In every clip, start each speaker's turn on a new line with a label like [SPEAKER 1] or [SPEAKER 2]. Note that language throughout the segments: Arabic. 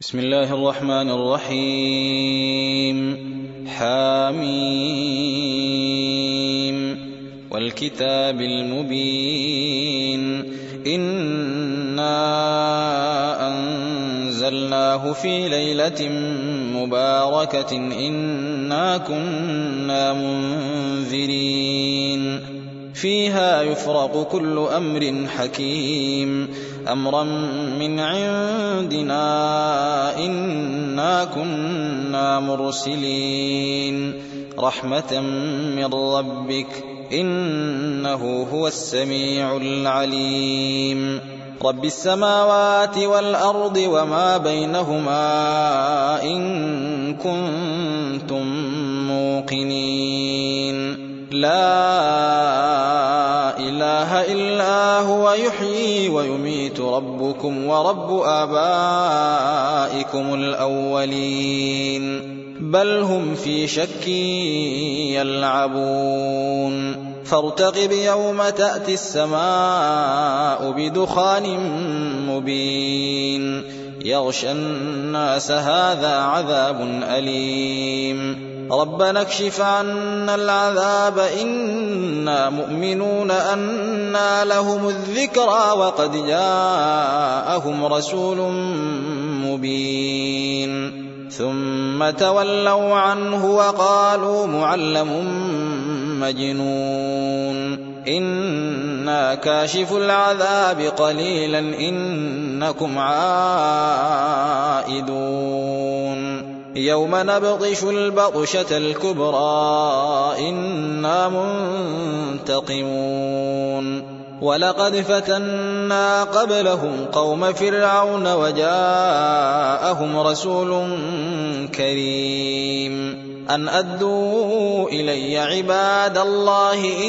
[SPEAKER 1] بسم الله الرحمن الرحيم. حاميم. والكتاب المبين. إنا أنزلناه في ليلة مباركة. إنا كنا منذرين. فيها يفرق كل أمر حكيم. أمرا من عندنا إنا كنا مرسلين. رحمة من ربك إنه هو السميع العليم. رب السماوات والأرض وما بينهما إن كنتم موقنين. لا يحيي ويميت ربكم ورب آبائكم الأولين. بل هم في شك يلعبون. فارتقب يوم تأتي السماء بدخان مبين. يغشى الناس هذا عذاب أليم. ربنا اكشف عنا العذاب إنا مؤمنون أنا لهم الذكرى وقد جاءهم رسول مبين. ثم تولوا عنه وقالوا معلم مجنون. كاشف العذاب قليلا إنكم عائدون. يوم نبطش البطشة الكبرى إنا منتقمون. ولقد فتنا قبلهم قوم فرعون وجاءهم رسول كريم. أن أدوا إلي عباد الله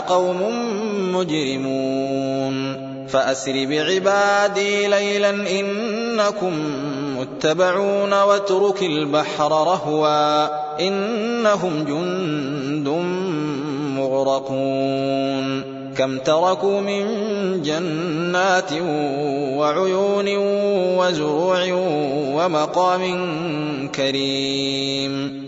[SPEAKER 1] قوم مجرمون. فأسر بعبادي ليلا إنكم متبعون واترك البحر رهوا إنهم جند مغرقون. كم تركوا من جنات وعيون وزروع ومقام كريم.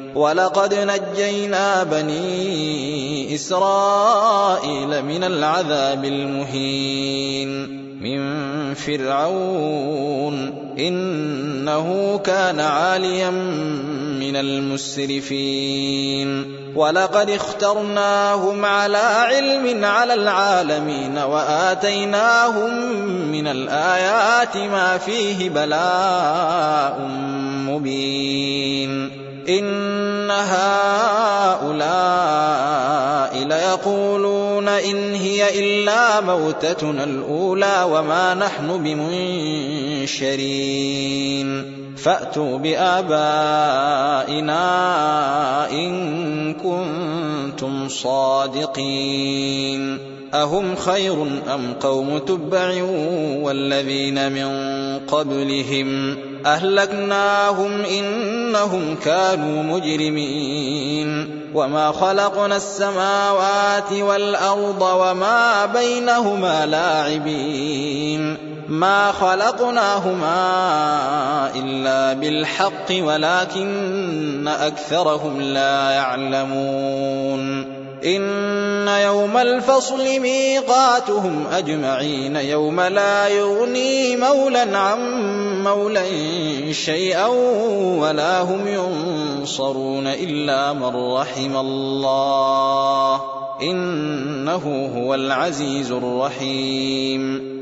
[SPEAKER 1] ولقد نجينا بني إسرائيل من العذاب المهين. من فرعون إنه كان عاليا من المسرفين. ولقد اخترناهم على علم على العالمين وآتيناهم من الآيات ما فيه بلاء مبين. إن هؤلاء ليقولون إن هي إلا موتتنا الأولى وما نحن بمنشرين. فأتوا بابائنا إن كنتم صادقين. أهم خير أم قوم تبع والذين من قبلهم؟ أهلكناهم إنهم كانوا مجرمين. وما خلقنا السماوات والأرض وما بينهما لاعبين. ما خلقناهما بالحق ولكن أكثرهم لا يعلمون. إن يوم الفصل ميقاتهم أجمعين يوم لا يغني مولا عن مولا شيئا ولا هم ينصرون إلا من رحم الله. إنه هو العزيز الرحيم.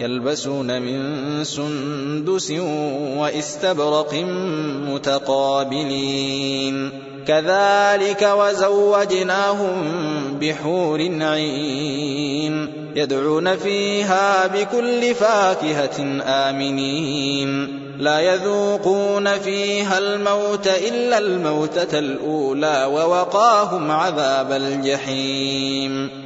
[SPEAKER 1] يلبسون من سندس واستبرق متقابلين. كذلك وزوجناهم بحور عين يدعون فيها بكل فاكهة آمنين. لا يذوقون فيها الموت إلا الموتة الأولى ووقاهم عذاب الجحيم.